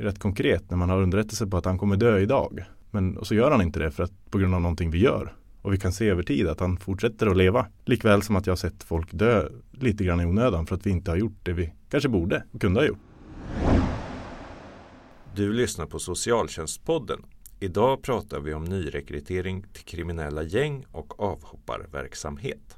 Rätt konkret när man har underrättelse på att han kommer dö idag. Men och så gör han inte det för att på grund av någonting vi gör. Och vi kan se över tid att han fortsätter att leva. Likväl som att jag har sett folk dö lite grann i onödan för att vi inte har gjort det vi kanske borde och kunde ha gjort. Du lyssnar på Socialtjänstpodden. Idag pratar vi om nyrekrytering till kriminella gäng och avhopparverksamhet.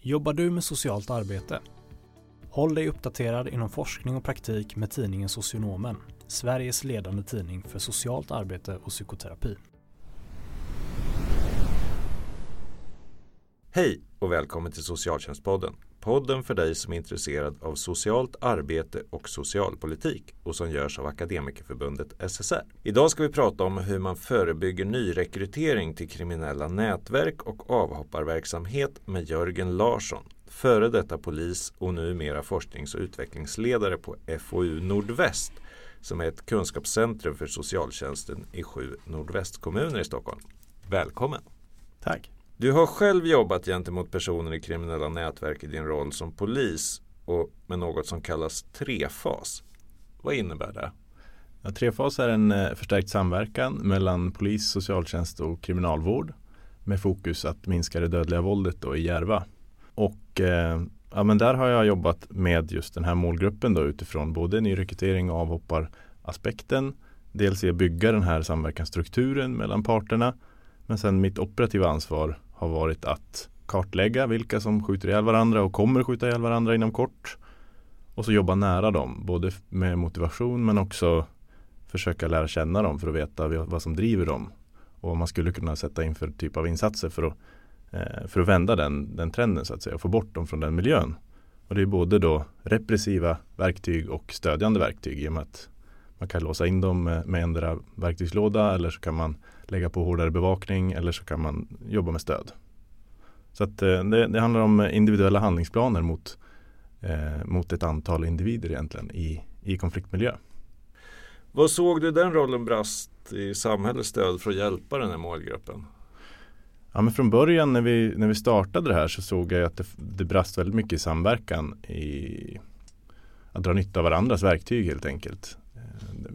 Jobbar du med socialt arbete? Håll dig uppdaterad inom forskning och praktik med tidningen Socionomen, Sveriges ledande tidning för socialt arbete och psykoterapi. Hej och välkommen till Socialtjänstpodden. Podden för dig som är intresserad av socialt arbete och socialpolitik och som görs av Akademikerförbundet SSR. Idag ska vi prata om hur man förebygger nyrekrytering till kriminella nätverk och avhopparverksamhet med Jörgen Larsson, före detta polis och numera forsknings och utvecklingsledare på FoU Nordväst som är ett kunskapscentrum för socialtjänsten i sju nordvästkommuner i Stockholm. Välkommen! Tack! Du har själv jobbat gentemot personer i kriminella nätverk i din roll som polis och med något som kallas trefas. Vad innebär det? Ja, trefas är en eh, förstärkt samverkan mellan polis, socialtjänst och kriminalvård med fokus att minska det dödliga våldet då i Järva. Och eh, ja, men där har jag jobbat med just den här målgruppen då utifrån både nyrekrytering och avhopparaspekten. Dels i att bygga den här samverkansstrukturen mellan parterna men sen mitt operativa ansvar har varit att kartlägga vilka som skjuter ihjäl varandra och kommer skjuta ihjäl varandra inom kort. Och så jobba nära dem, både med motivation men också försöka lära känna dem för att veta vad som driver dem. Och vad man skulle kunna sätta in för typ av insatser för att, eh, för att vända den, den trenden så att säga och få bort dem från den miljön. Och det är både då repressiva verktyg och stödjande verktyg i och med att man kan låsa in dem med, med ändra verktygslåda eller så kan man lägga på hårdare bevakning eller så kan man jobba med stöd. Så att eh, det, det handlar om individuella handlingsplaner mot, eh, mot ett antal individer egentligen i, i konfliktmiljö. Vad såg du den rollen brast i samhällets stöd för att hjälpa den här målgruppen? Ja, men från början när vi, när vi startade det här så såg jag att det, det brast väldigt mycket i samverkan i att dra nytta av varandras verktyg helt enkelt. Eh,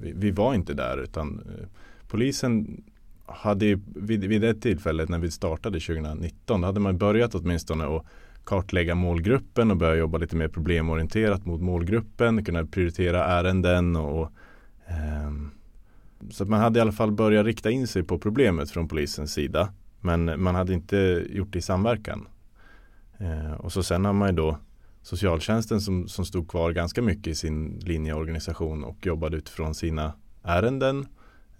vi, vi var inte där utan eh, polisen hade vid, vid det tillfället när vi startade 2019 då hade man börjat åtminstone att kartlägga målgruppen och börja jobba lite mer problemorienterat mot målgruppen, kunna prioritera ärenden och eh, så att man hade i alla fall börjat rikta in sig på problemet från polisens sida. Men man hade inte gjort det i samverkan. Eh, och så sen har man ju då socialtjänsten som, som stod kvar ganska mycket i sin linjeorganisation och jobbade utifrån sina ärenden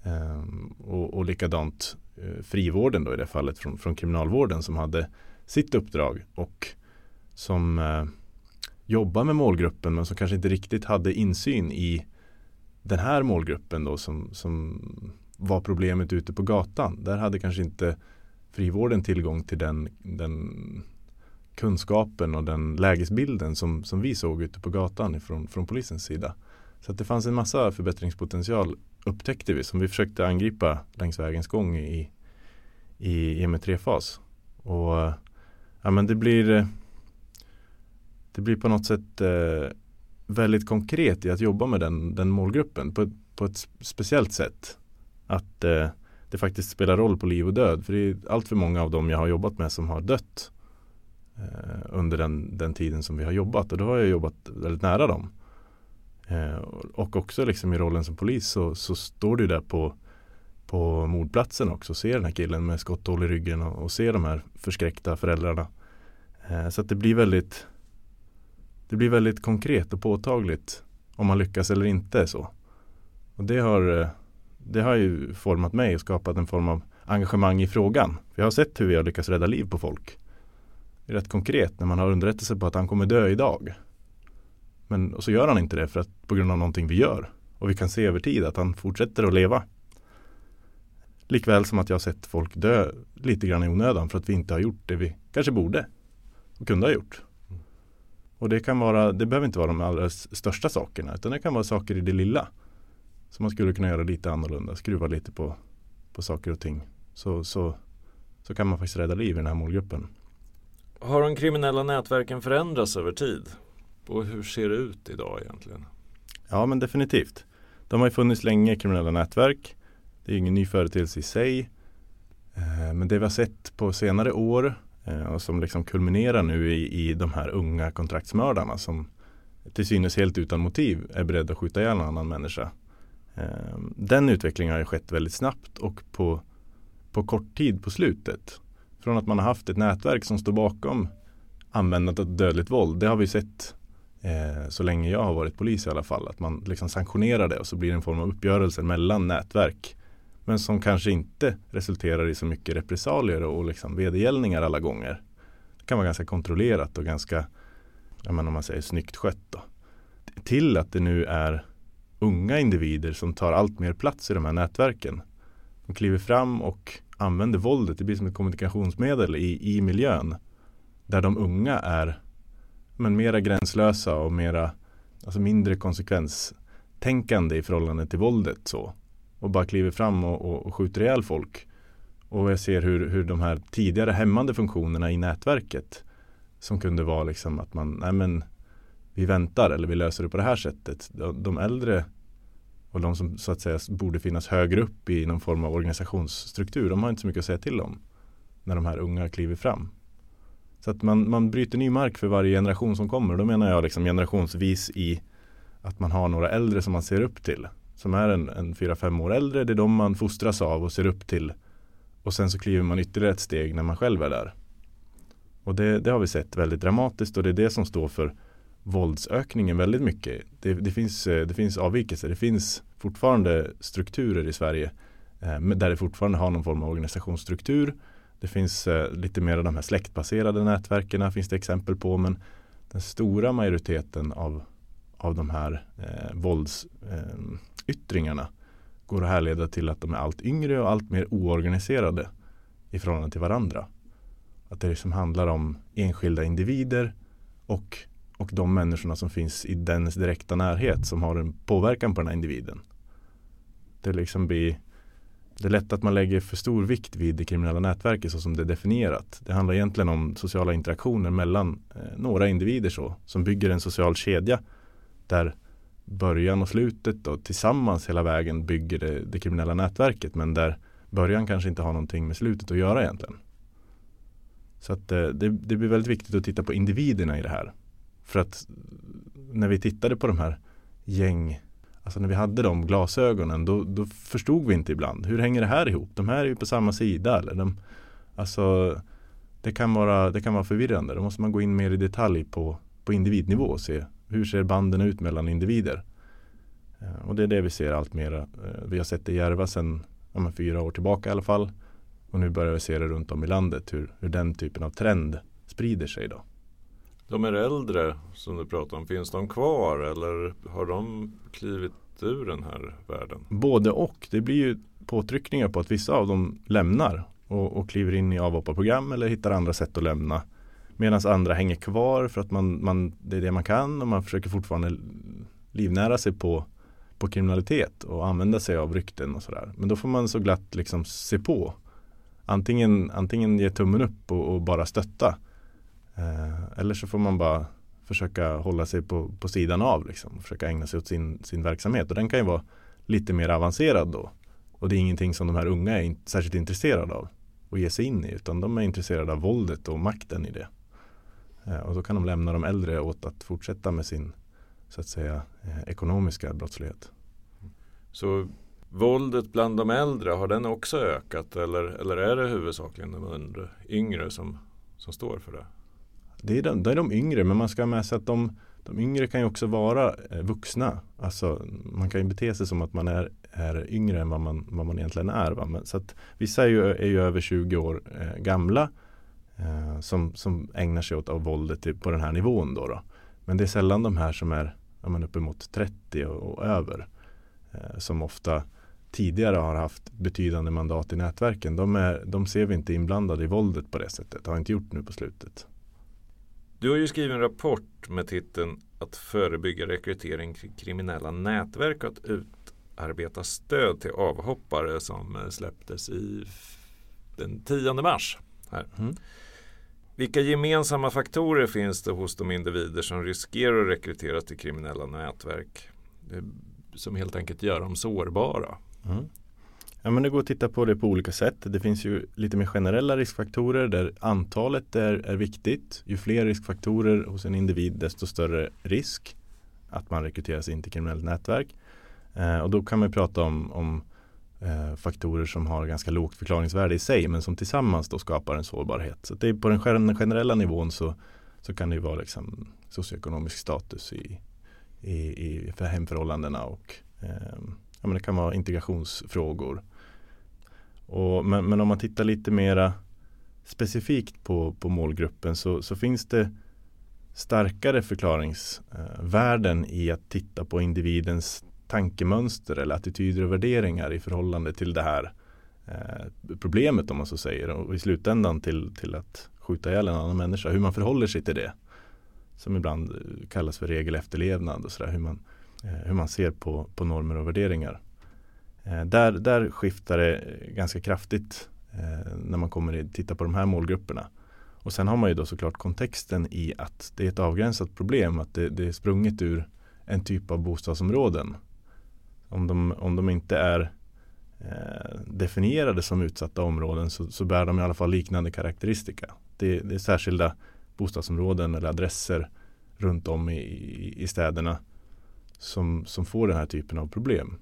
Ehm, och, och likadant eh, frivården då i det fallet från, från kriminalvården som hade sitt uppdrag och som eh, jobbar med målgruppen men som kanske inte riktigt hade insyn i den här målgruppen då som, som var problemet ute på gatan. Där hade kanske inte frivården tillgång till den, den kunskapen och den lägesbilden som, som vi såg ute på gatan ifrån, från polisens sida. Så att det fanns en massa förbättringspotential upptäckte vi som vi försökte angripa längs vägens gång i, i EM3-fas. Och ja, men det blir det blir på något sätt eh, väldigt konkret i att jobba med den, den målgruppen på, på ett speciellt sätt. Att eh, det faktiskt spelar roll på liv och död. För det är allt för många av dem jag har jobbat med som har dött eh, under den, den tiden som vi har jobbat. Och då har jag jobbat väldigt nära dem. Eh, och också liksom i rollen som polis så, så står du där på, på mordplatsen också. och Ser den här killen med skotthål i ryggen och, och ser de här förskräckta föräldrarna. Eh, så att det blir väldigt Det blir väldigt konkret och påtagligt om man lyckas eller inte. så. Och det har, eh, det har ju format mig och skapat en form av engagemang i frågan. För jag har sett hur vi har lyckats rädda liv på folk. Det är rätt konkret när man har underrättelse på att han kommer dö idag. Men och så gör han inte det för att på grund av någonting vi gör. Och vi kan se över tid att han fortsätter att leva. Likväl som att jag har sett folk dö lite grann i onödan för att vi inte har gjort det vi kanske borde och kunde ha gjort. Och det kan vara, det behöver inte vara de allra största sakerna utan det kan vara saker i det lilla. Som man skulle kunna göra lite annorlunda, skruva lite på, på saker och ting. Så, så, så kan man faktiskt rädda liv i den här målgruppen. Har de kriminella nätverken förändrats över tid? Och hur ser det ut idag egentligen? Ja men definitivt. De har ju funnits länge, kriminella nätverk. Det är ingen ny företeelse i sig. Eh, men det vi har sett på senare år eh, och som liksom kulminerar nu i, i de här unga kontraktsmördarna som till synes helt utan motiv är beredda att skjuta ihjäl en annan människa. Eh, den utvecklingen har ju skett väldigt snabbt och på, på kort tid på slutet. Från att man har haft ett nätverk som står bakom användandet av dödligt våld. Det har vi sett eh, så länge jag har varit polis i alla fall. Att man liksom sanktionerar det och så blir det en form av uppgörelse mellan nätverk. Men som kanske inte resulterar i så mycket repressalier och liksom vedergällningar alla gånger. Det kan vara ganska kontrollerat och ganska, jag menar, om man säger snyggt skött. Då. Till att det nu är unga individer som tar allt mer plats i de här nätverken. De kliver fram och använder våldet, det blir som ett kommunikationsmedel i, i miljön. Där de unga är men mera gränslösa och mera, alltså mindre konsekvenstänkande i förhållande till våldet så. Och bara kliver fram och, och, och skjuter ihjäl folk. Och jag ser hur, hur de här tidigare hämmande funktionerna i nätverket som kunde vara liksom att man, nej men vi väntar eller vi löser det på det här sättet. De, de äldre och de som så att säga borde finnas högre upp i någon form av organisationsstruktur, de har inte så mycket att säga till om när de här unga kliver fram. Så att man, man bryter ny mark för varje generation som kommer. Då menar jag liksom generationsvis i att man har några äldre som man ser upp till. Som är en, en fyra, fem år äldre. Det är de man fostras av och ser upp till. Och sen så kliver man ytterligare ett steg när man själv är där. Och det, det har vi sett väldigt dramatiskt och det är det som står för våldsökningen väldigt mycket. Det, det, finns, eh, det finns avvikelser. Det finns fortfarande strukturer i Sverige eh, där det fortfarande har någon form av organisationsstruktur det finns eh, lite mer av de här släktbaserade nätverken finns det exempel på men den stora majoriteten av, av de här eh, våldsyttringarna eh, går att härleda till att de är allt yngre och allt mer oorganiserade i förhållande till varandra. Att det liksom handlar om enskilda individer och, och de människorna som finns i dennes direkta närhet som har en påverkan på den här individen. Det liksom blir det är lätt att man lägger för stor vikt vid det kriminella nätverket så som det är definierat. Det handlar egentligen om sociala interaktioner mellan eh, några individer så, som bygger en social kedja där början och slutet och tillsammans hela vägen bygger det, det kriminella nätverket men där början kanske inte har någonting med slutet att göra egentligen. Så att eh, det, det blir väldigt viktigt att titta på individerna i det här. För att när vi tittade på de här gäng Alltså när vi hade de glasögonen då, då förstod vi inte ibland. Hur hänger det här ihop? De här är ju på samma sida. Eller de, alltså, det, kan vara, det kan vara förvirrande. Då måste man gå in mer i detalj på, på individnivå och se hur ser banden ut mellan individer. Eh, och det är det vi ser allt mer. Eh, vi har sett det i Järva sedan ja, fyra år tillbaka i alla fall. Och nu börjar vi se det runt om i landet hur, hur den typen av trend sprider sig. Då. De är äldre som du pratar om, finns de kvar eller har de klivit ur den här världen? Både och. Det blir ju påtryckningar på att vissa av dem lämnar och, och kliver in i avhopparprogram eller hittar andra sätt att lämna. Medan andra hänger kvar för att man, man, det är det man kan och man försöker fortfarande livnära sig på, på kriminalitet och använda sig av rykten och sådär. Men då får man så glatt liksom se på. Antingen, antingen ge tummen upp och, och bara stötta Eh, eller så får man bara försöka hålla sig på, på sidan av liksom, och försöka ägna sig åt sin, sin verksamhet. Och den kan ju vara lite mer avancerad då. Och det är ingenting som de här unga är in, särskilt intresserade av att ge sig in i. Utan de är intresserade av våldet och makten i det. Eh, och då kan de lämna de äldre åt att fortsätta med sin så att säga eh, ekonomiska brottslighet. Så våldet bland de äldre, har den också ökat eller, eller är det huvudsakligen de yngre som, som står för det? Det är, de, det är de yngre men man ska ha med sig att de, de yngre kan ju också vara eh, vuxna. Alltså man kan ju bete sig som att man är, är yngre än vad man, vad man egentligen är. Va? Men, så att, vissa är ju, är ju över 20 år eh, gamla eh, som, som ägnar sig åt av våldet på den här nivån. Då, då, Men det är sällan de här som är ja, men uppemot 30 och, och över. Eh, som ofta tidigare har haft betydande mandat i nätverken. De, är, de ser vi inte inblandade i våldet på det sättet. Har inte gjort nu på slutet. Du har ju skrivit en rapport med titeln Att förebygga rekrytering till kriminella nätverk och att utarbeta stöd till avhoppare som släpptes i den 10 mars. Här. Mm. Vilka gemensamma faktorer finns det hos de individer som riskerar att rekryteras till kriminella nätverk? Som helt enkelt gör dem sårbara. Mm. Ja, men det går att titta på det på olika sätt. Det finns ju lite mer generella riskfaktorer där antalet är, är viktigt. Ju fler riskfaktorer hos en individ desto större risk att man rekryteras in till kriminellt nätverk. Eh, och då kan man prata om, om eh, faktorer som har ganska lågt förklaringsvärde i sig men som tillsammans då skapar en sårbarhet. Så det är på den generella nivån så, så kan det vara liksom socioekonomisk status i, i, i för hemförhållandena och eh, ja, men det kan vara integrationsfrågor. Och, men, men om man tittar lite mera specifikt på, på målgruppen så, så finns det starkare förklaringsvärden i att titta på individens tankemönster eller attityder och värderingar i förhållande till det här eh, problemet om man så säger och i slutändan till, till att skjuta ihjäl en annan människa. Hur man förhåller sig till det. Som ibland eh, kallas för regelefterlevnad och sådär. Hur man, eh, hur man ser på, på normer och värderingar. Eh, där, där skiftar det ganska kraftigt eh, när man kommer att titta på de här målgrupperna. Och sen har man ju då såklart kontexten i att det är ett avgränsat problem. Att det, det är sprunget ur en typ av bostadsområden om de, om de inte är eh, definierade som utsatta områden så, så bär de i alla fall liknande karaktäristika. Det, det är särskilda bostadsområden eller adresser runt om i, i, städerna som, som får den här typen av problem.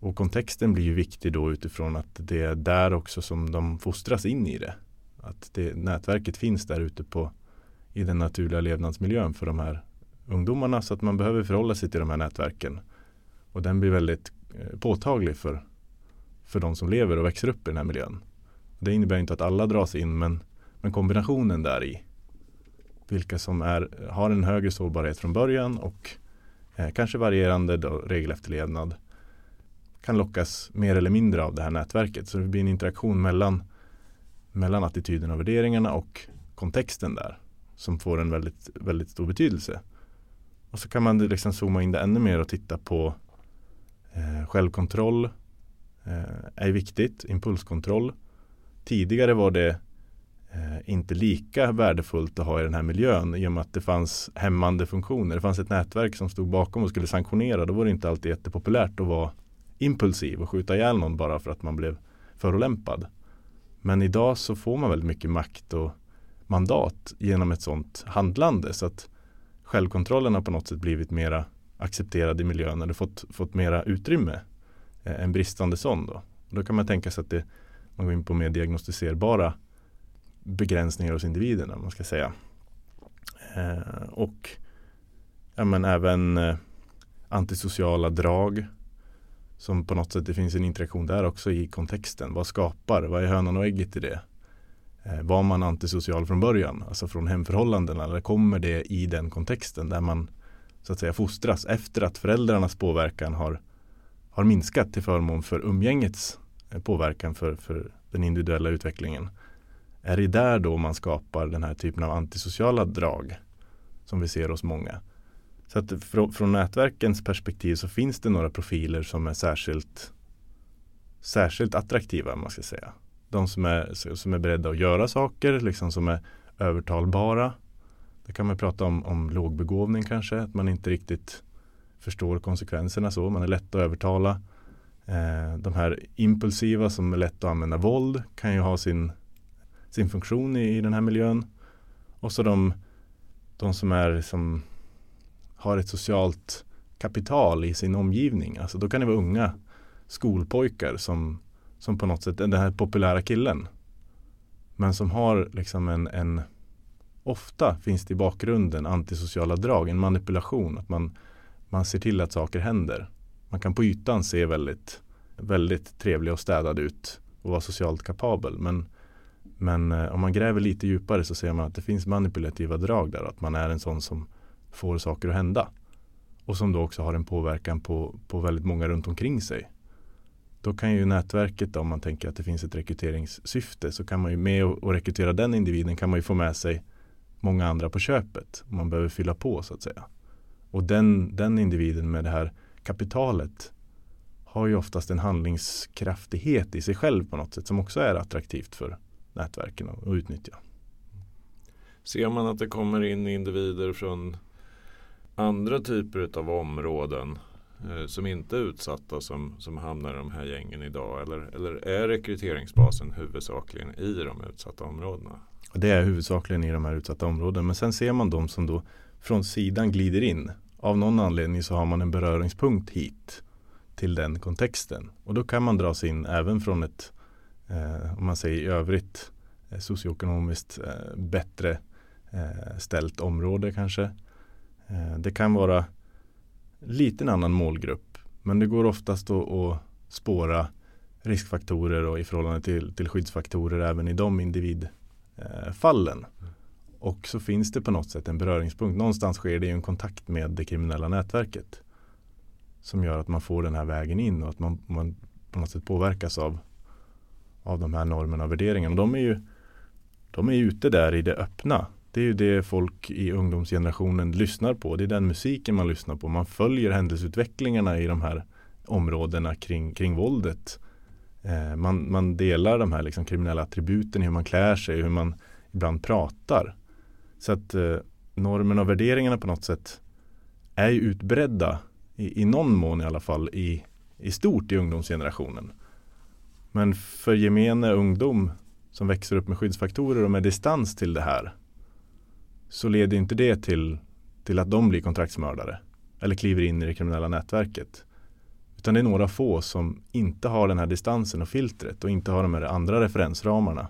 Och kontexten blir ju viktig då utifrån att det är där också som de fostras in i det. Att det, nätverket finns där ute på i den naturliga levnadsmiljön för de här ungdomarna så att man behöver förhålla sig till de här nätverken och den blir väldigt eh, påtaglig för, för de som lever och växer upp i den här miljön. Det innebär inte att alla dras in men, men kombinationen där i vilka som är, har en högre sårbarhet från början och eh, kanske varierande då, regelefterlevnad kan lockas mer eller mindre av det här nätverket. Så det blir en interaktion mellan, mellan attityderna och värderingarna och kontexten där som får en väldigt, väldigt stor betydelse. Och så kan man liksom zooma in det ännu mer och titta på Eh, självkontroll eh, är viktigt, impulskontroll. Tidigare var det eh, inte lika värdefullt att ha i den här miljön i och med att det fanns hämmande funktioner. Det fanns ett nätverk som stod bakom och skulle sanktionera. Då var det inte alltid jättepopulärt att vara impulsiv och skjuta ihjäl någon bara för att man blev förolämpad. Men idag så får man väldigt mycket makt och mandat genom ett sådant handlande. Så att självkontrollen har på något sätt blivit mera accepterad i miljön eller fått, fått mera utrymme. Eh, en bristande sån då. Då kan man tänka sig att det, man går in på mer diagnostiserbara begränsningar hos individerna. Man ska säga. Eh, och ja, men även eh, antisociala drag. Som på något sätt, det finns en interaktion där också i kontexten. Vad skapar, vad är hönan och ägget i det? Eh, var man antisocial från början, alltså från hemförhållandena, eller kommer det i den kontexten där man så att säga fostras efter att föräldrarnas påverkan har, har minskat till förmån för umgängets eh, påverkan för, för den individuella utvecklingen. Är det där då man skapar den här typen av antisociala drag som vi ser hos många? Så att från, från nätverkens perspektiv så finns det några profiler som är särskilt särskilt attraktiva, man ska säga. De som är, som är beredda att göra saker, liksom som är övertalbara, det kan man prata om, om lågbegåvning kanske, att man inte riktigt förstår konsekvenserna så. Man är lätt att övertala. Eh, de här impulsiva som är lätt att använda våld kan ju ha sin, sin funktion i, i den här miljön. Och så de, de som är som har ett socialt kapital i sin omgivning. Alltså då kan det vara unga skolpojkar som, som på något sätt, den här populära killen. Men som har liksom en, en ofta finns det i bakgrunden antisociala drag, en manipulation. Att man, man ser till att saker händer. Man kan på ytan se väldigt, väldigt trevlig och städad ut och vara socialt kapabel. Men, men eh, om man gräver lite djupare så ser man att det finns manipulativa drag där. Att man är en sån som får saker att hända. och som då också har en påverkan på, på väldigt många runt omkring sig. Då kan ju nätverket, om man tänker att det finns ett rekryteringssyfte, så kan man ju med och rekrytera den individen kan man ju få med sig många andra på köpet. Man behöver fylla på så att säga. Och den, den individen med det här kapitalet har ju oftast en handlingskraftighet i sig själv på något sätt som också är attraktivt för nätverken att utnyttja. Ser man att det kommer in individer från andra typer av områden eh, som inte är utsatta som, som hamnar i de här gängen idag? Eller, eller är rekryteringsbasen huvudsakligen i de utsatta områdena? Det är huvudsakligen i de här utsatta områdena. Men sen ser man de som då från sidan glider in. Av någon anledning så har man en beröringspunkt hit till den kontexten. Och då kan man dras in även från ett, eh, om man säger i övrigt, eh, socioekonomiskt eh, bättre eh, ställt område kanske. Eh, det kan vara lite en annan målgrupp. Men det går oftast att, spåra riskfaktorer och i förhållande till, till skyddsfaktorer även i de individfallen. Och så finns det på något sätt en beröringspunkt. Någonstans sker det ju en kontakt med det kriminella nätverket. Som gör att man får den här vägen in och att man, man på något sätt påverkas av, av de här normerna och värderingarna. De är ju de är ute där i det öppna. Det är ju det folk i ungdomsgenerationen lyssnar på. Det är den musiken man lyssnar på. Man följer händelseutvecklingarna i de här områdena kring, kring våldet. Eh, man, man delar de här liksom kriminella attributen, hur man klär sig, hur man ibland pratar. Så att eh, normerna och värderingarna på något sätt är ju utbredda i, i någon mån i alla fall i, i stort i ungdomsgenerationen. Men för gemene ungdom som växer upp med skyddsfaktorer och med distans till det här så leder inte det till, till att de blir kontraktsmördare eller kliver in i det kriminella nätverket. Utan det är några få som inte har den här distansen och filtret och inte har de här andra referensramarna.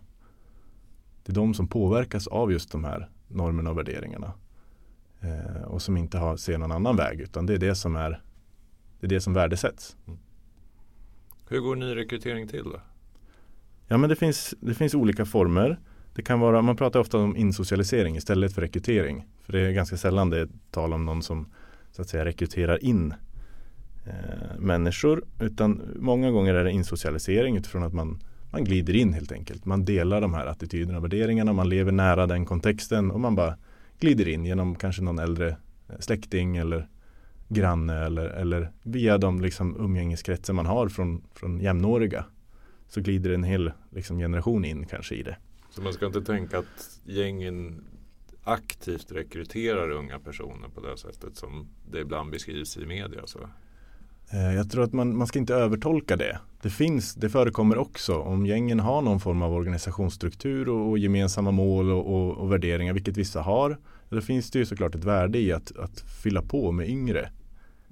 Det är de som påverkas av just de här normerna och värderingarna. Eh, och som inte har, ser någon annan väg utan det är det som är det är det som värdesätts. Mm. Hur går nyrekrytering till då? Ja men det finns, det finns olika former. Det kan vara, man pratar ofta om insocialisering istället för rekrytering. För det är ganska sällan det är tal om någon som så att säga rekryterar in eh, människor. Utan många gånger är det insocialisering utifrån att man, man glider in helt enkelt. Man delar de här attityderna och värderingarna. Man lever nära den kontexten och man bara glider in genom kanske någon äldre eh, släkting eller granne eller, eller via de liksom umgängeskretsar man har från, från jämnåriga. Så glider en hel liksom, generation in kanske i det. Så man ska inte tänka att gängen aktivt rekryterar unga personer på det sättet som det ibland beskrivs i media? Så. Eh, jag tror att man, man ska inte övertolka det. Det finns, det förekommer också. Om gängen har någon form av organisationsstruktur och, och gemensamma mål och, och, och, värderingar, vilket vissa har, då finns det ju såklart ett värde i att, att fylla på med yngre.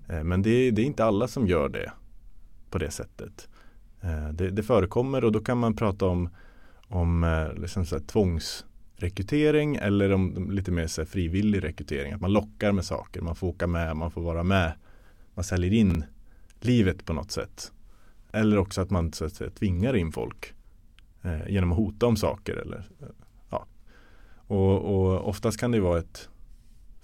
Eh, men det, det, är inte alla som gör det på det sättet. Eh, det, det förekommer och då kan man prata om om eh, liksom så här, tvångsrekrytering eller om lite mer så här, frivillig rekrytering. Att man lockar med saker, man får åka med, man får vara med. Man säljer in livet på något sätt. Eller också att man så att säga, tvingar in folk eh, genom att hota om saker. Eller, eh, ja. och, och oftast kan det vara ett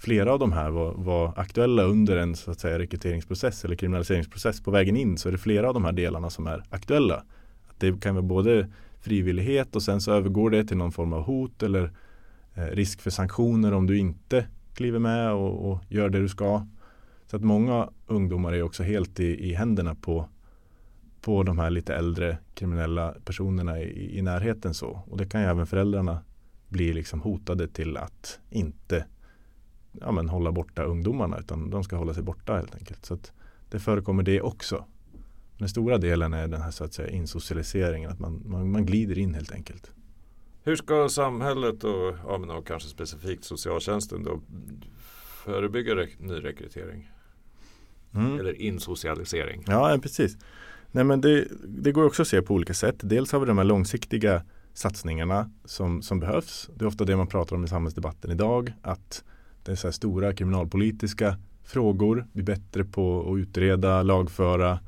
Flera av de här var, var, aktuella under en så att säga, rekryteringsprocess eller kriminaliseringsprocess på vägen in så är det flera av de här delarna som är aktuella. Att det kan vara både frivillighet och sen så övergår det till någon form av hot eller eh, risk för sanktioner om du inte kliver med och, och, gör det du ska. Så att många ungdomar är också helt i, i händerna på, på de här lite äldre kriminella personerna i, i närheten så. Och det kan ju även föräldrarna bli liksom hotade till att inte ja, men hålla borta ungdomarna utan de ska hålla sig borta helt enkelt. Så att det förekommer det också. Den stora delen är den här så att säga insocialiseringen, att man, man, man glider in helt enkelt. Hur ska samhället och, ja, men och kanske specifikt socialtjänsten då förebygga nyrekrytering? Mm. Eller insocialisering? Ja, precis. Nej, men det, det går också att se på olika sätt. Dels har vi de här långsiktiga satsningarna som, som behövs. Det är ofta det man pratar om i samhällsdebatten idag. Att det är så stora kriminalpolitiska frågor. blir bättre på att utreda, lagföra,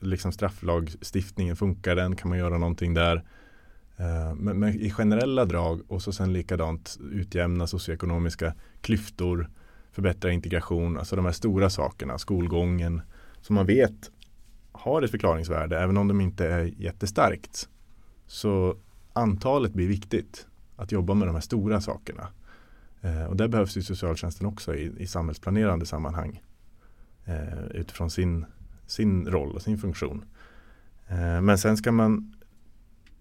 liksom strafflagstiftningen, funkar den? Kan man göra någonting där? Eh, men, men, i generella drag och så sen likadant utjämna socioekonomiska klyftor, förbättra integration, alltså de här stora sakerna, skolgången som man vet har ett förklaringsvärde även om de inte är jättestarkt. Så antalet blir viktigt att jobba med de här stora sakerna. Eh, och där behövs ju socialtjänsten också i, i samhällsplanerande sammanhang eh, utifrån sin, sin roll och sin funktion. Eh, men sen ska man,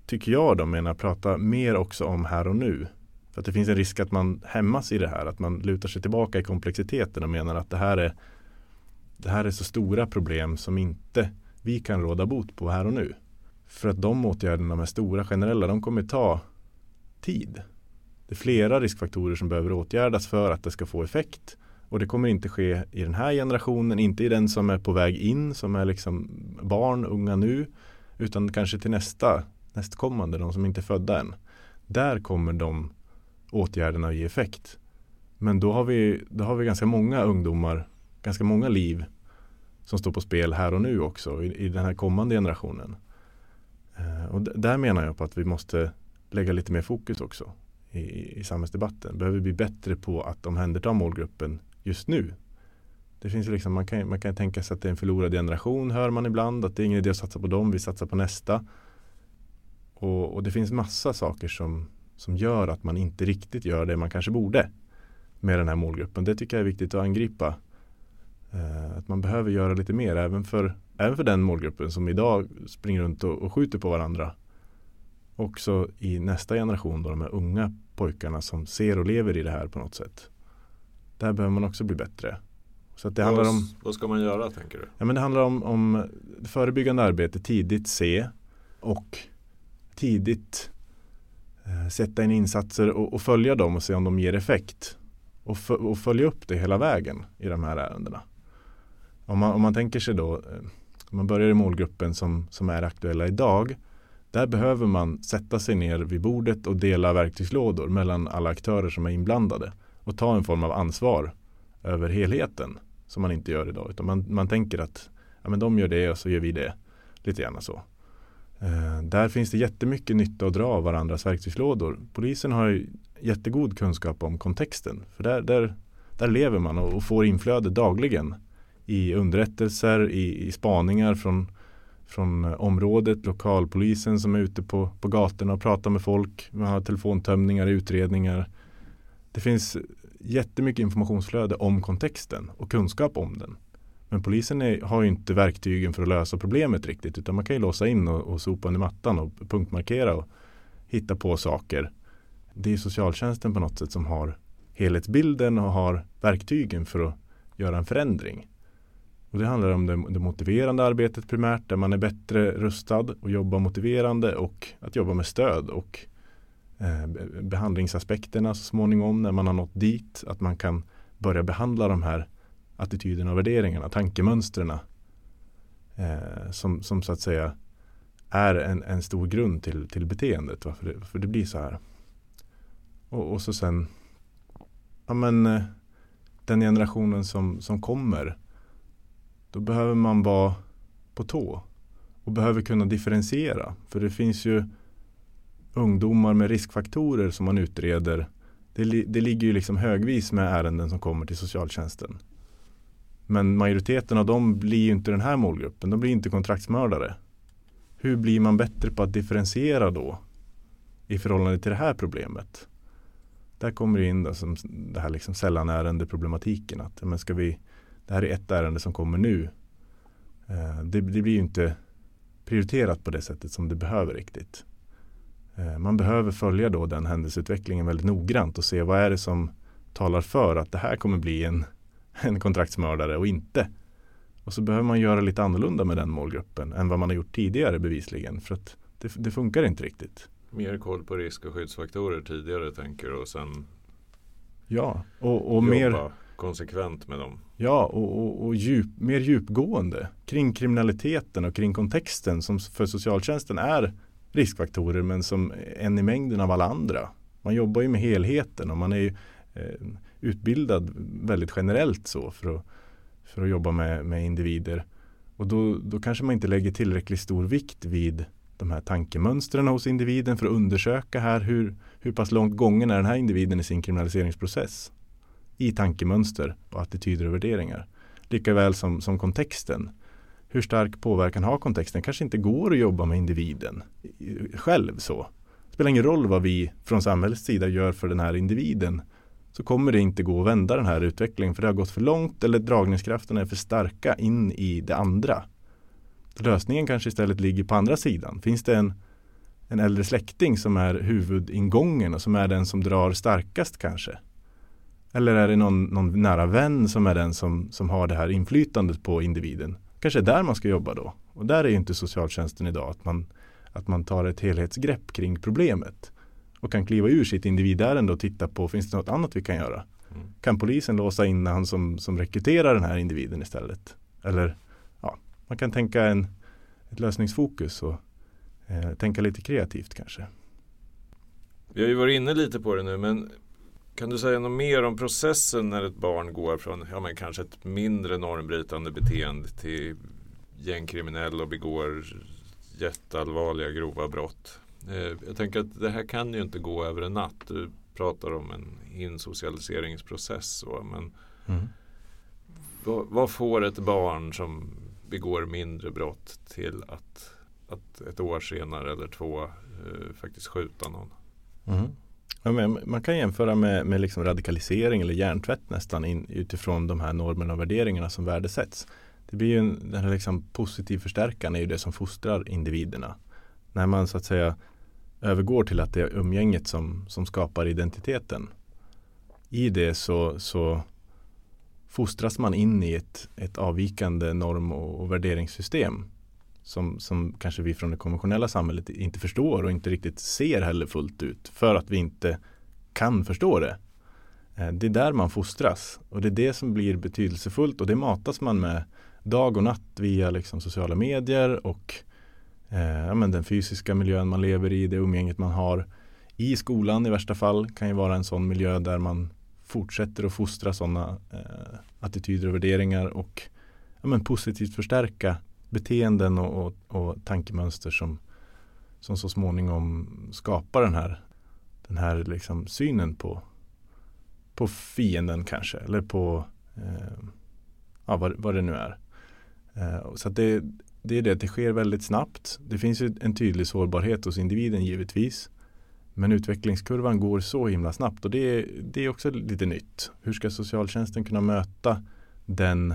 tycker jag då, menar, prata mer också om här och nu. För att det finns en risk att man hämmas i det här, att man lutar sig tillbaka i komplexiteten och menar att det här är, det här är så stora problem som inte vi kan råda bot på här och nu. För att de åtgärderna, de är stora generella, de kommer ta tid. Det är flera riskfaktorer som behöver åtgärdas för att det ska få effekt. Och det kommer inte ske i den här generationen, inte i den som är på väg in, som är liksom barn, unga nu, utan kanske till nästa, nästkommande, de som inte är födda än. Där kommer de åtgärderna att ge effekt. Men då har vi, då har vi ganska många ungdomar, ganska många liv som står på spel här och nu också i, i den här kommande generationen. Eh, och där menar jag på att vi måste lägga lite mer fokus också i, i samhällsdebatten. Behöver bli bättre på att omhänderta målgruppen just nu. Det finns liksom, man, kan, man kan tänka sig att det är en förlorad generation hör man ibland. Att det är ingen idé att satsa på dem, vi satsar på nästa. Och, och det finns massa saker som, som gör att man inte riktigt gör det man kanske borde med den här målgruppen. Det tycker jag är viktigt att angripa. Eh, att man behöver göra lite mer även för, även för den målgruppen som idag springer runt och, och skjuter på varandra. Också i nästa generation då de här unga pojkarna som ser och lever i det här på något sätt. Där behöver man också bli bättre. Så det vad, handlar om, vad ska man göra tänker du? ja, men det handlar om, om förebyggande arbete, tidigt se och tidigt eh, sätta in insatser och, och, följa dem och se om de ger effekt. Och, och följa upp det hela vägen i de här ärendena. Om man, om man tänker sig då, eh, om man börjar i målgruppen som, som är aktuella idag. Där behöver man sätta sig ner vid bordet och dela verktygslådor mellan alla aktörer som är inblandade. Och ta en form av ansvar över helheten som man inte gör idag. Utan man, man tänker att ja, men de gör det och så gör vi det. Lite gärna så. Eh, där finns det jättemycket nytta att dra av varandras verktygslådor. Polisen har jättegod kunskap om kontexten. För där, där, där lever man och, och får inflöde dagligen i underrättelser, i, i spaningar från, från eh, området, lokalpolisen som är ute på, på gatorna och pratar med folk. Man har telefontömningar, utredningar. Det finns jättemycket informationsflöde om kontexten och kunskap om den. Men polisen är, har ju inte verktygen för att lösa problemet riktigt utan man kan ju låsa in och, och sopa under mattan och punktmarkera och hitta på saker. Det är socialtjänsten på något sätt som har helhetsbilden och har verktygen för att göra en förändring. Och det handlar om det, det motiverande arbetet primärt där man är bättre rustad och jobbar motiverande och att jobba med stöd och Eh, behandlingsaspekterna så småningom när man har nått dit. Att man kan börja behandla de här attityderna och värderingarna, tankemönstren eh, som, som så att säga är en, en stor grund till, till beteendet, varför det, varför det blir så här. Och, och så sen ja men, eh, den generationen som, som kommer då behöver man vara på tå och behöver kunna differentiera. För det finns ju ungdomar med riskfaktorer som man utreder. Det, det ligger ju liksom högvis med ärenden som kommer till socialtjänsten. Men majoriteten av dem blir ju inte den här målgruppen. De blir inte kontraktsmördare. Hur blir man bättre på att differentiera då i förhållande till det här problemet? Där kommer det in då som det här liksom sällanärende problematiken. Att, men ska vi, det här är ett ärende som kommer nu. Eh, det, det, blir ju inte prioriterat på det sättet som det behöver riktigt. Eh, man behöver följa då den händelseutvecklingen väldigt noggrant och se vad är det som talar för att det här kommer bli en, en kontraktsmördare och inte. Och så behöver man göra lite annorlunda med den målgruppen än vad man har gjort tidigare bevisligen. För att det, det funkar inte riktigt. Mer koll på risk och skyddsfaktorer tidigare tänker du och sen Ja, och, och mer konsekvent med dem. Ja, och, och, och djup, mer djupgående kring kriminaliteten och kring kontexten som för socialtjänsten är riskfaktorer men som en i mängden av alla andra. Man jobbar ju med helheten och man är ju, eh, utbildad väldigt generellt så för att, för att jobba med, med individer. Och då, då kanske man inte lägger tillräckligt stor vikt vid de här tankemönstren hos individen för att undersöka här hur, hur pass långt gången är den här individen i sin kriminaliseringsprocess i tankemönster och attityder och värderingar. Likaväl som, som kontexten. Hur stark påverkan har kontexten? kanske inte går att jobba med individen själv så. Det spelar ingen roll vad vi från samhällets sida gör för den här individen så kommer det inte gå att vända den här utvecklingen för det har gått för långt eller dragningskrafterna är för starka in i det andra. Lösningen kanske istället ligger på andra sidan. Finns det en, en äldre släkting som är huvudingången och som är den som drar starkast kanske? Eller är det någon, någon nära vän som är den som, som har det här inflytandet på individen? Kanske är där man ska jobba då. Och där är inte socialtjänsten idag. Att man, att man tar ett helhetsgrepp kring problemet och kan kliva ur sitt individärende och titta på finns det något annat vi kan göra? Mm. Kan polisen låsa in han som, som rekryterar den här individen istället? Eller ja, man kan tänka en, ett lösningsfokus och eh, tänka lite kreativt kanske. Vi har ju varit inne lite på det nu men kan du säga något mer om processen när ett barn går från ja, men kanske ett mindre normbrytande beteende till gängkriminell och begår jätteallvarliga grova brott? Eh, jag tänker att det här kan ju inte gå över en natt. Du pratar om en insocialiseringsprocess. Så, men mm. vad, vad, får ett barn som begår mindre brott till att, att ett år senare eller två eh, faktiskt skjuta någon? Mm. Ja, man kan jämföra med, med liksom radikalisering eller hjärntvätt nästan in, utifrån de här normerna och värderingarna som värdesätts. Det blir ju en, den här liksom positiv förstärkan är ju det som fostrar individerna. När man så att säga övergår till att det är umgänget som, som skapar identiteten. I det så, så fostras man in i ett, ett avvikande norm och, och värderingssystem som, som kanske vi från det konventionella samhället inte förstår och inte riktigt ser heller fullt ut för att vi inte kan förstå det. Eh, det är där man fostras och det är det som blir betydelsefullt och det matas man med dag och natt via liksom sociala medier och eh, ja, men den fysiska miljön man lever i, det umgänget man har. I skolan i värsta fall kan ju vara en sån miljö där man fortsätter att fostra sådana eh, attityder och värderingar och ja, men positivt förstärka beteenden och, och, och tankemönster som, som så småningom skapar den här, den här liksom synen på, på fienden kanske eller på eh, ja, vad, vad det nu är. Eh, så det, det är det, det sker väldigt snabbt. Det finns ju en tydlig sårbarhet hos individen givetvis. Men utvecklingskurvan går så himla snabbt och det är, det är också lite nytt. Hur ska socialtjänsten kunna möta den,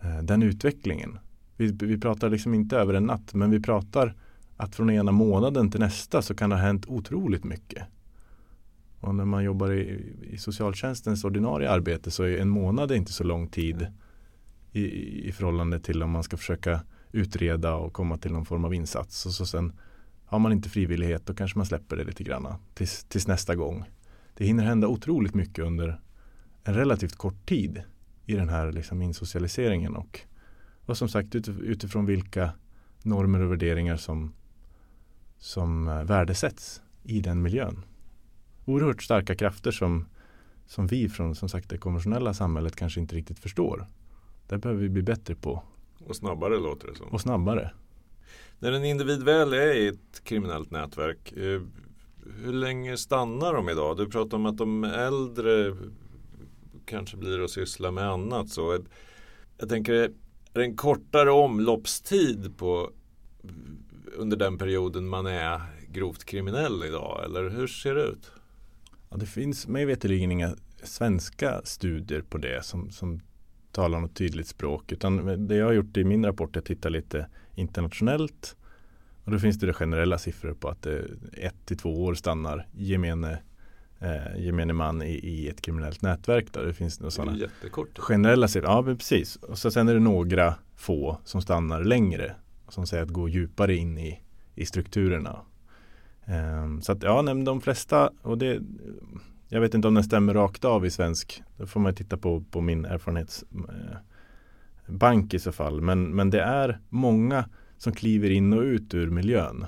eh, den utvecklingen? Vi, vi pratar liksom inte över en natt men vi pratar att från ena månaden till nästa så kan det ha hänt otroligt mycket. Och när man jobbar i, i socialtjänstens ordinarie arbete så är en månad inte så lång tid i, i förhållande till om man ska försöka utreda och komma till någon form av insats. Och så sen har man inte frivillighet då kanske man släpper det lite grann tills, tills nästa gång. Det hinner hända otroligt mycket under en relativt kort tid i den här liksom insocialiseringen och, och som sagt utifrån vilka normer och värderingar som, som eh, värdesätts i den miljön. Oerhört starka krafter som, som vi från som sagt det konventionella samhället kanske inte riktigt förstår. Det behöver vi bli bättre på. Och snabbare låter det som. Och snabbare. När en individ väl är i ett kriminellt nätverk, eh, hur länge stannar de idag? Du pratar om att de äldre kanske blir att syssla med annat. Så jag tänker, en kortare omloppstid på, under den perioden man är grovt kriminell idag? Eller hur ser det ut? Ja, det finns mig veterligen inga svenska studier på det som, som talar något tydligt språk. Utan det jag har gjort i min rapport är att titta lite internationellt. Och då finns det, det generella siffror på att det ett till två år stannar gemene, eh, gemene man i, i, ett kriminellt nätverk. Då. Det finns några sådana generella siffror. Ja, precis. Och så sen är det några få som stannar längre. Som säger att gå djupare in i, i strukturerna. Um, så att ja, de flesta, och det jag vet inte om den stämmer rakt av i svensk. Då får man titta på, på min erfarenhetsbank i så fall. Men, men det är många som kliver in och ut ur miljön.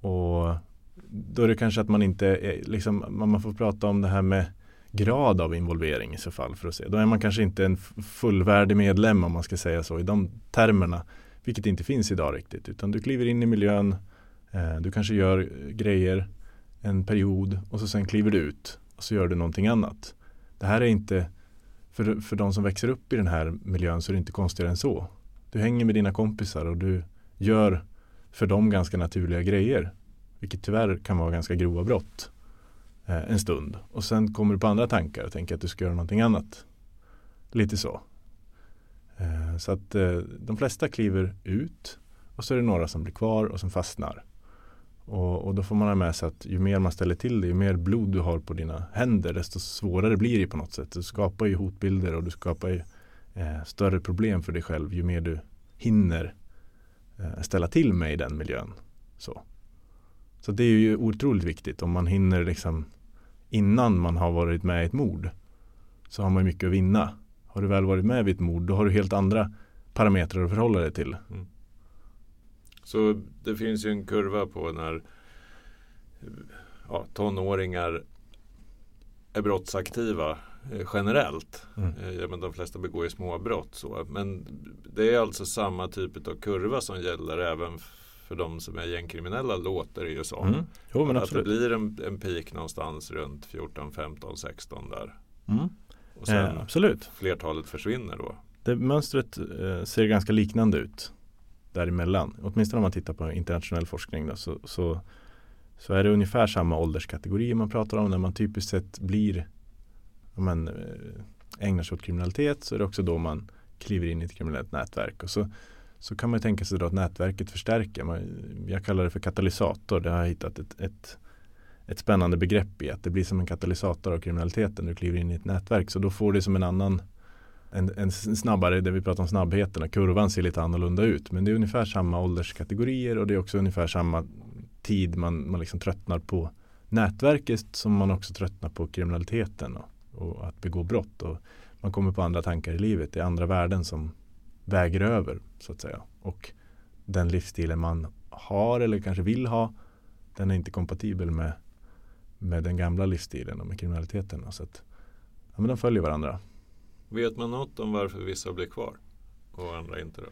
Och då är det kanske att man inte är, liksom, man får prata om det här med grad av involvering i så fall för att se. Då är man kanske inte en fullvärdig medlem om man ska säga så i de termerna. Vilket inte finns idag riktigt. Utan du kliver in i miljön, eh, du kanske gör grejer en period och så sen kliver du ut. och så gör du någonting annat. Det här är inte, för, för de som växer upp i den här miljön så är det inte konstigare än så. Du hänger med dina kompisar och du gör för dem ganska naturliga grejer. Vilket tyvärr kan vara ganska grova brott eh, en stund. Och sen kommer du på andra tankar och tänker att du ska göra någonting annat. Lite så. Eh, så att eh, de flesta kliver ut och så är det några som blir kvar och som fastnar. Och, och, då får man ha med sig att ju mer man ställer till det, ju mer blod du har på dina händer, desto svårare blir det på något sätt. Du skapar ju hotbilder och du skapar ju eh, större problem för dig själv ju mer du hinner eh, ställa till med i den miljön. Så så det är ju otroligt viktigt om man hinner liksom innan man har varit med i ett mord så har man mycket att vinna. Har du väl varit med vid ett mord då har du helt andra parametrar att förhålla dig till. Mm. Så det finns ju en kurva på när ja, tonåringar är brottsaktiva eh, generellt. Mm. Eh, ja, men de flesta begår ju småbrott. Så. Men det är alltså samma typ av kurva som gäller även för de som är gängkriminella låter det ju som. Mm. Jo, men att det blir en, en peak någonstans runt 14, 15, 16 där. Mm. Och sen eh, absolut. flertalet försvinner då. Det mönstret eh, ser ganska liknande ut däremellan. Åtminstone om man tittar på internationell forskning då, så, så, så är det ungefär samma ålderskategorier man pratar om. När man typiskt sett blir om man eh, ägnar sig åt kriminalitet så är det också då man kliver in i ett kriminellt nätverk. Och så, så kan man tänka sig då att nätverket förstärker. Man, jag kallar det för katalysator. Det har jag hittat ett, ett, ett spännande begrepp i. Att det blir som en katalysator av kriminaliteten. Du kliver in i ett nätverk. Så då får det som en annan en, en snabbare, där vi pratar om snabbheten, och kurvan ser lite annorlunda ut. Men det är ungefär samma ålderskategorier och det är också ungefär samma tid man, man liksom tröttnar på nätverket som man också tröttnar på kriminaliteten och, och, att begå brott. Och man kommer på andra tankar i livet. Det är andra värden som väger över så att säga. Och den livsstilen man har eller kanske vill ha den är inte kompatibel med, med den gamla livsstilen och med kriminaliteten. Så att, ja, men de följer varandra. Vet man något om varför vissa blir kvar och andra inte? Då?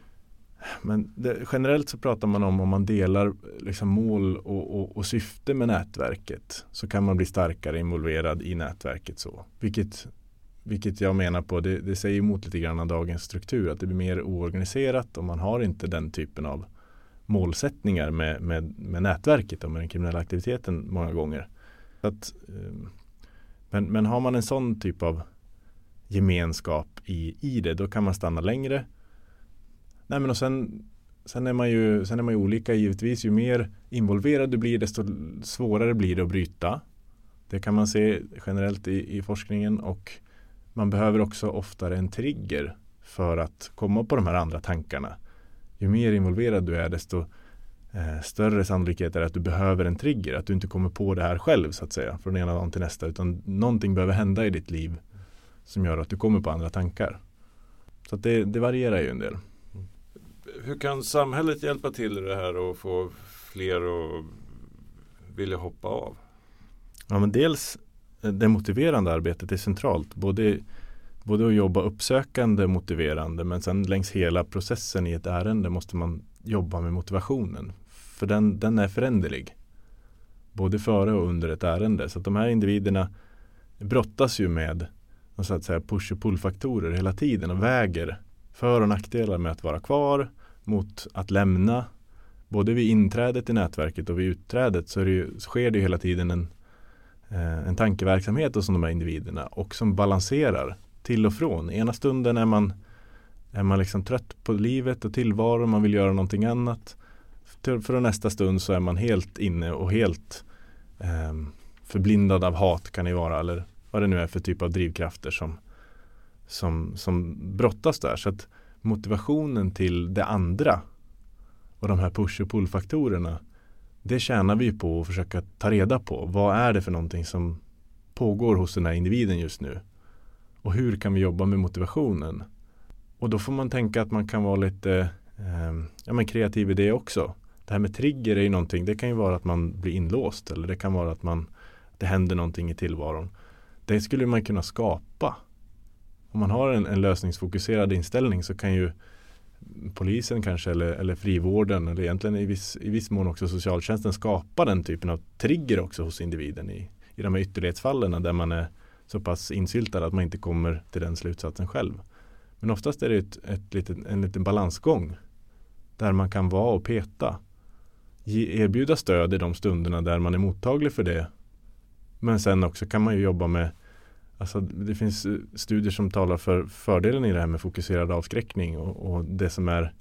Men det, generellt så pratar man om om man delar liksom mål och, och, och, syfte med nätverket så kan man bli starkare involverad i nätverket. så. Vilket, vilket jag menar på, det, det säger emot lite grann av dagens struktur, att det blir mer oorganiserat och man har inte den typen av målsättningar med, med, med nätverket och med den kriminella aktiviteten många gånger. Att, ehm, men, men har man en sån typ av gemenskap i, i det, då kan man stanna längre. Nej, men och sen, sen, är man ju, sen är man ju olika givetvis. Ju mer involverad du blir desto svårare blir det att bryta. Det kan man se generellt i, i forskningen och man behöver också oftare en trigger för att komma på de här andra tankarna. Ju mer involverad du är desto eh, större sannolikhet är att du behöver en trigger. Att du inte kommer på det här själv så att säga från ena dagen till nästa utan någonting behöver hända i ditt liv som gör att du kommer på andra tankar. Så det, det varierar ju en del. Hur kan samhället hjälpa till i det här och få fler att vilja hoppa av? Ja, men dels det motiverande arbetet är centralt. Både, både att jobba uppsökande motiverande men sen längs hela processen i ett ärende måste man jobba med motivationen. För den, den är föränderlig. Både före och under ett ärende. Så att de här individerna brottas ju med så att säga push och pull-faktorer hela tiden och väger för och nackdelar med att vara kvar mot att lämna. Både vid inträdet i nätverket och vid utträdet så, ju, så sker det hela tiden en, Eh, en tankeverksamhet hos de här individerna och som balanserar till och från. Ena stunden är man, är man liksom trött på livet och tillvaron, man vill göra någonting annat. För, för nästa stund så är man helt inne och helt eh, förblindad av hat kan det vara eller vad det nu är för typ av drivkrafter som, som, som brottas där. Så att motivationen till det andra och de här push och pull-faktorerna det tjänar vi på att försöka ta reda på. Vad är det för någonting som pågår hos den här individen just nu? Och hur kan vi jobba med motivationen? Och då får man tänka att man kan vara lite eh, ja, men kreativ i det också. Det här med trigger är ju någonting, det kan ju vara att man blir inlåst eller det kan vara att man det händer någonting i tillvaron. Det skulle man kunna skapa. Om man har en, en lösningsfokuserad inställning så kan ju polisen kanske eller, eller frivården eller egentligen i viss, i viss mån också socialtjänsten skapar den typen av trigger också hos individen i, i de här ytterlighetsfallen där man är så pass insyltad att man inte kommer till den slutsatsen själv. Men oftast är det ett, ett litet, en liten balansgång där man kan vara och peta. Ge, erbjuda stöd i de stunderna där man är mottaglig för det. Men sen också kan man ju jobba med Alltså det finns studier som talar för fördelen i det här med fokuserad avskräckning och, och det som är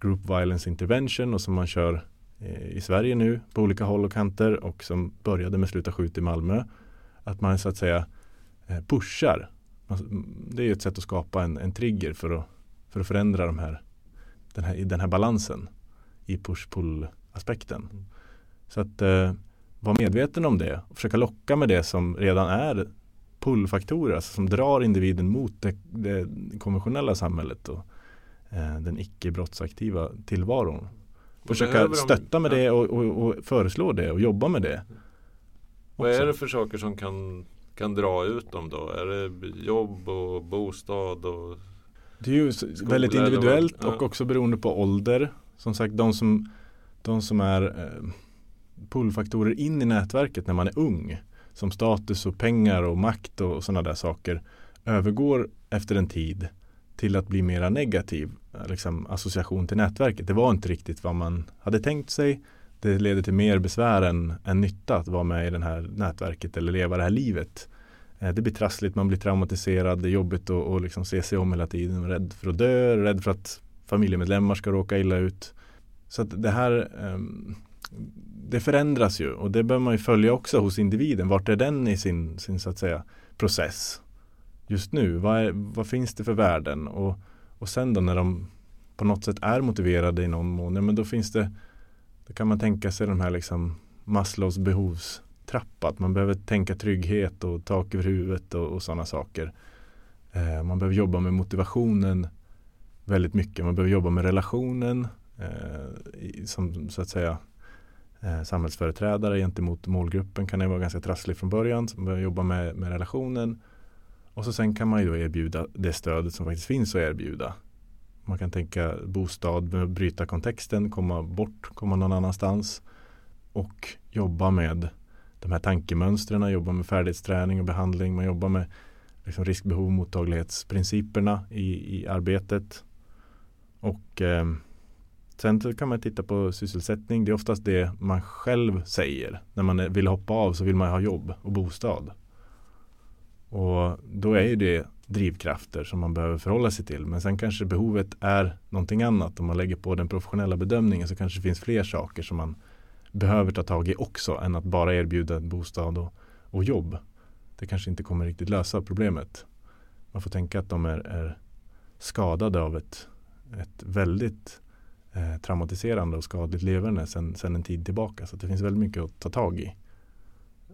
Group Violence Intervention och som man kör eh, i Sverige nu på olika håll och kanter och som började med Sluta skjut i Malmö. Att man så att säga eh, pushar. Alltså, det är ett sätt att skapa en, en trigger för att, för att förändra de här, den, här, den här balansen i push-pull aspekten. Mm. Så att eh, vara medveten om det och försöka locka med det som redan är pullfaktorer alltså som drar individen mot det, det konventionella samhället och eh, den icke brottsaktiva tillvaron. Försöka stötta med det och, och, och, föreslå det och jobba med det. Vad är det för saker som kan, kan dra ut dem då? Är det jobb och bostad? Och det är ju väldigt individuellt ja. och också beroende på ålder. Som sagt de som, de som är eh, pullfaktorer in i nätverket när man är ung som status och pengar och makt och sådana där saker övergår efter en tid till att bli mera negativ liksom, association till nätverket. Det var inte riktigt vad man hade tänkt sig. Det leder till mer besvär än, än nytta att vara med i det här nätverket eller leva det här livet. Eh, det blir trassligt, man blir traumatiserad, det är jobbigt att och liksom se sig om hela tiden. Rädd för att dö, rädd för att familjemedlemmar ska råka illa ut. Så att det här ehm, det förändras ju och det bör man ju följa också hos individen. Vart är den i sin, sin så att säga process just nu? Vad, är, vad finns det för värden? Och, och sen då när de på något sätt är motiverade i någon mån, ja, men då finns det då kan man tänka sig de här liksom Maslows behovstrappa. Att man behöver tänka trygghet och tak över huvudet och, och sådana saker. Eh, man behöver jobba med motivationen väldigt mycket. Man behöver jobba med relationen eh, som så att säga eh, samhällsföreträdare gentemot målgruppen kan det vara ganska trasslig från början. Så man behöver jobba med, med relationen. Och så sen kan man ju då erbjuda det stödet som faktiskt finns att erbjuda. Man kan tänka bostad, bryta kontexten, komma bort, komma någon annanstans. Och jobba med de här tankemönstren, jobba med färdighetsträning och behandling. Man jobbar med liksom riskbehov och mottaglighetsprinciperna i, i arbetet. Och eh, Sen kan man titta på sysselsättning. Det är oftast det man själv säger. När man vill hoppa av så vill man ha jobb och bostad. Och då är ju det drivkrafter som man behöver förhålla sig till. Men sen kanske behovet är någonting annat. Om man lägger på den professionella bedömningen så kanske det finns fler saker som man behöver ta tag i också än att bara erbjuda en bostad och, och jobb. Det kanske inte kommer riktigt lösa problemet. Man får tänka att de är, är skadade av ett, ett väldigt eh, traumatiserande och skadligt leverne sedan sen en tid tillbaka. Så det finns väldigt mycket att ta tag i.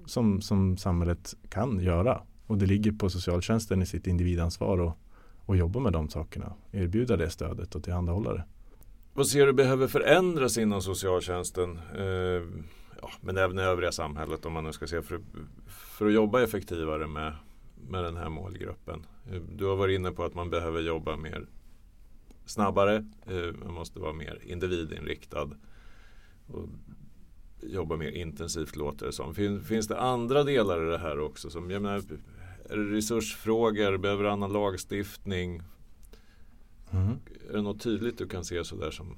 Som, som samhället kan göra. Och det ligger på socialtjänsten i sitt individansvar och, och jobba med de sakerna. Erbjuda det stödet och tillhandahålla det. Vad ser du behöver förändras inom socialtjänsten? Eh, ja, men även i övriga samhället om man nu ska se för, för att jobba effektivare med, med den här målgruppen. Eh, du har varit inne på att man behöver jobba mer snabbare. Eh, man måste vara mer individinriktad. Och jobba mer intensivt låter det som. Fin, finns det andra delar i det här också? Som, jag menar, resursfrågor? Behöver annan lagstiftning? Mm. Är det något tydligt du kan se sådär som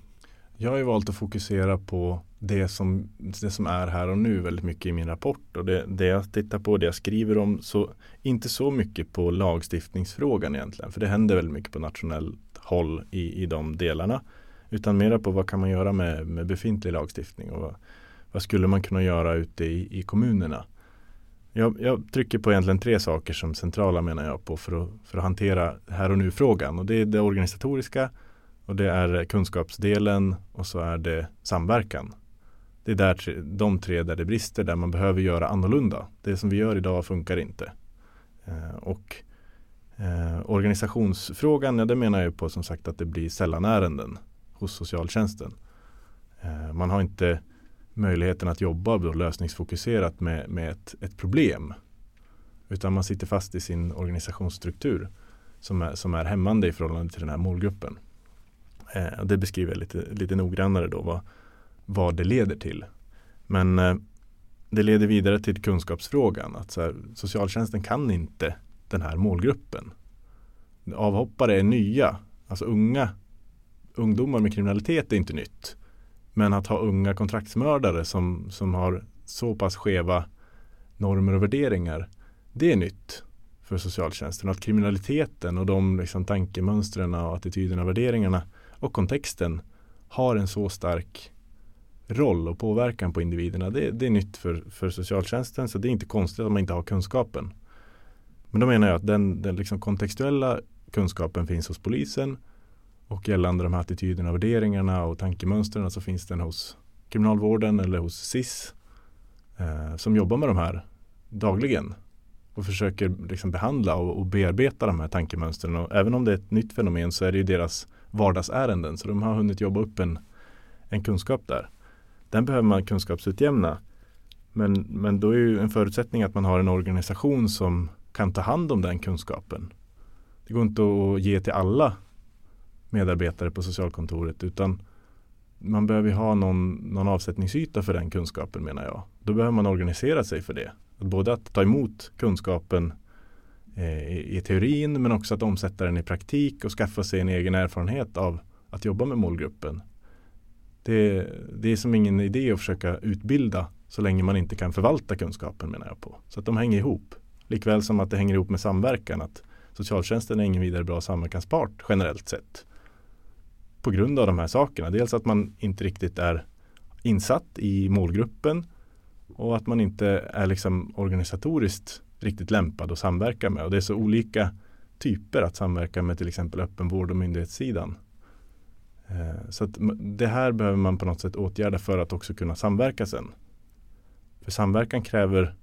jag har ju valt att fokusera på det som, det som är här och nu väldigt mycket i min rapport. Och det, det jag tittar på, det jag skriver om, så inte så mycket på lagstiftningsfrågan egentligen. För det händer väldigt mycket på nationell håll i, i de delarna. Utan mera på vad kan man göra med, med befintlig lagstiftning och vad, vad skulle man kunna göra ute i, i kommunerna. Jag, jag, trycker på egentligen tre saker som centrala menar jag på för att, för att hantera här och nu frågan. Och det är det organisatoriska och det är kunskapsdelen och så är det samverkan. Det är där, de tre där det brister, där man behöver göra annorlunda. Det som vi gör idag funkar inte. Eh, och Eh, organisationsfrågan, ja det menar jag på som sagt att det blir sällan ärenden hos socialtjänsten. Eh, man har inte möjligheten att jobba då lösningsfokuserat med, med ett, ett problem. Utan man sitter fast i sin organisationsstruktur som är, som är hämmande i förhållande till den här målgruppen. Eh, det beskriver jag lite, lite noggrannare då vad, vad det leder till. Men eh, det leder vidare till kunskapsfrågan. Att så här, socialtjänsten kan inte den här målgruppen. Avhoppare är nya, alltså unga ungdomar med kriminalitet är inte nytt. Men att ha unga kontraktsmördare som, som har så pass skeva normer och värderingar, det är nytt för socialtjänsten. Att kriminaliteten och de liksom tankemönstren och attityderna och värderingarna och kontexten har en så stark roll och påverkan på individerna. Det, det, är nytt för, för socialtjänsten så det är inte konstigt att man inte har kunskapen. Men då menar jag att den, den liksom kontextuella kunskapen finns hos polisen och gällande de här attityderna och värderingarna och tankemönstren så finns den hos kriminalvården eller hos SIS eh, som jobbar med de här dagligen och försöker liksom behandla och, och bearbeta de här tankemönstren. Och även om det är ett nytt fenomen så är det ju deras vardagsärenden så de har hunnit jobba upp en, en kunskap där. Den behöver man kunskapsutjämna. Men, men då är ju en förutsättning att man har en organisation som kan ta hand om den kunskapen. Det går inte att ge till alla medarbetare på socialkontoret utan man behöver ha någon, någon avsättningsyta för den kunskapen menar jag. Då behöver man organisera sig för det. Både att ta emot kunskapen eh, i, teorin men också att omsätta den i praktik och skaffa sig en egen erfarenhet av att jobba med målgruppen. Det, det är som ingen idé att försöka utbilda så länge man inte kan förvalta kunskapen menar jag på. Så att de hänger ihop. Likväl som att det hänger ihop med samverkan. Att socialtjänsten är ingen vidare bra samverkanspart generellt sett. På grund av de här sakerna. Dels att man inte riktigt är insatt i målgruppen och att man inte är liksom organisatoriskt riktigt lämpad att samverka med. Och det är så olika typer att samverka med till exempel öppenvård och myndighetssidan. Eh, så att det här behöver man på något sätt åtgärda för att också kunna samverka sen. För samverkan kräver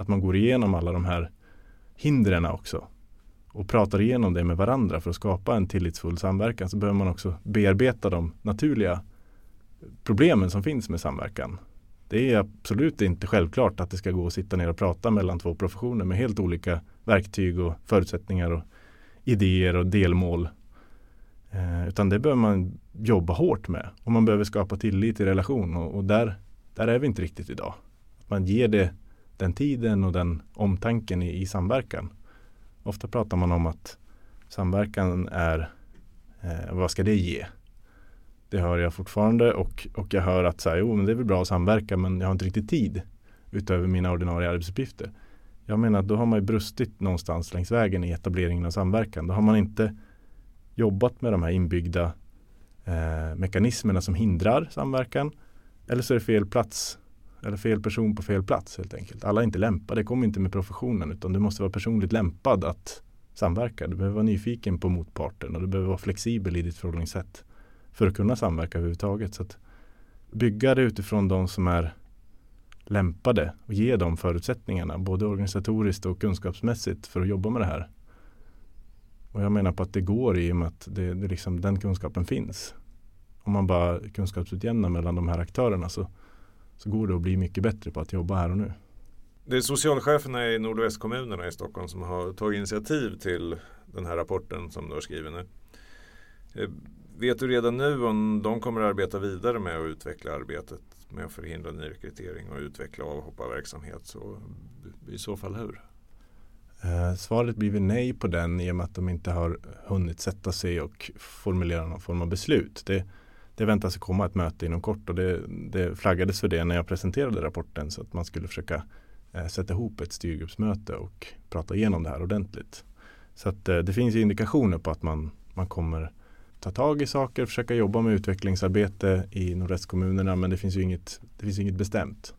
att man går igenom alla de här hindren också och pratar igenom det med varandra för att skapa en tillitsfull samverkan så behöver man också bearbeta de naturliga problemen som finns med samverkan. Det är absolut inte självklart att det ska gå att sitta ner och prata mellan två professioner med helt olika verktyg och förutsättningar och idéer och delmål. Eh, utan det behöver man jobba hårt med och man behöver skapa tillit i relation och, och där, där är vi inte riktigt idag. Att man ger det den tiden och den omtanken i, i samverkan. Ofta pratar man om att samverkan är, eh, vad ska det ge? Det hör jag fortfarande och, och jag hör att så här, jo, men det är väl bra att samverka men jag har inte riktigt tid utöver mina ordinarie arbetsuppgifter. Jag menar att då har man ju brustit någonstans längs vägen i etableringen av samverkan. Då har man inte jobbat med de här inbyggda eh, mekanismerna som hindrar samverkan. Eller så är det fel plats eller fel person på fel plats helt enkelt. Alla är inte lämpade, det kommer inte med professionen utan du måste vara personligt lämpad att samverka. Du behöver vara nyfiken på motparten och du behöver vara flexibel i ditt förhållningssätt för att kunna samverka överhuvudtaget. Så att bygga det utifrån de som är lämpade och ge dem förutsättningarna både organisatoriskt och kunskapsmässigt för att jobba med det här. Och jag menar på att det går i och med att det, det liksom, den kunskapen finns. Om man bara kunskapsutjämnar mellan de här aktörerna så, så går det att bli mycket bättre på att jobba här och nu. Det är socialcheferna i nordvästkommunerna i Stockholm som har tagit initiativ till den här rapporten som du har skrivit nu. Eh, vet du redan nu om de kommer att arbeta vidare med att utveckla arbetet med att förhindra nyrekrytering och utveckla avhopparverksamhet? Så I så fall hur? Eh, svaret blir nej på den i och med att de inte har hunnit sätta sig och formulera någon form av beslut. Det, det väntas komma ett möte inom kort och det, det flaggades för det när jag presenterade rapporten så att man skulle försöka eh, sätta ihop ett styrgruppsmöte och prata igenom det här ordentligt. Så att eh, det finns indikationer på att man, man kommer ta tag i saker, försöka jobba med utvecklingsarbete i nordvästkommunerna men det finns ju inget, det finns inget bestämt.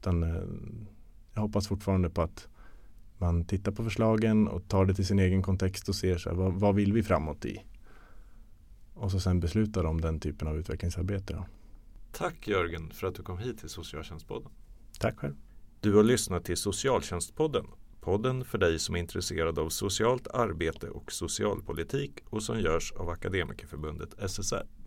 Utan, eh, jag hoppas fortfarande på att man tittar på förslagen och tar det till sin egen kontext och ser så här, vad, vad vill vi framåt i? Och så sen beslutar om den typen av utvecklingsarbete. Då. Tack Jörgen för att du kom hit till Socialtjänstpodden. Tack själv. Du har lyssnat till Socialtjänstpodden. Podden för dig som är intresserad av socialt arbete och socialpolitik och som görs av Akademikerförbundet SSR.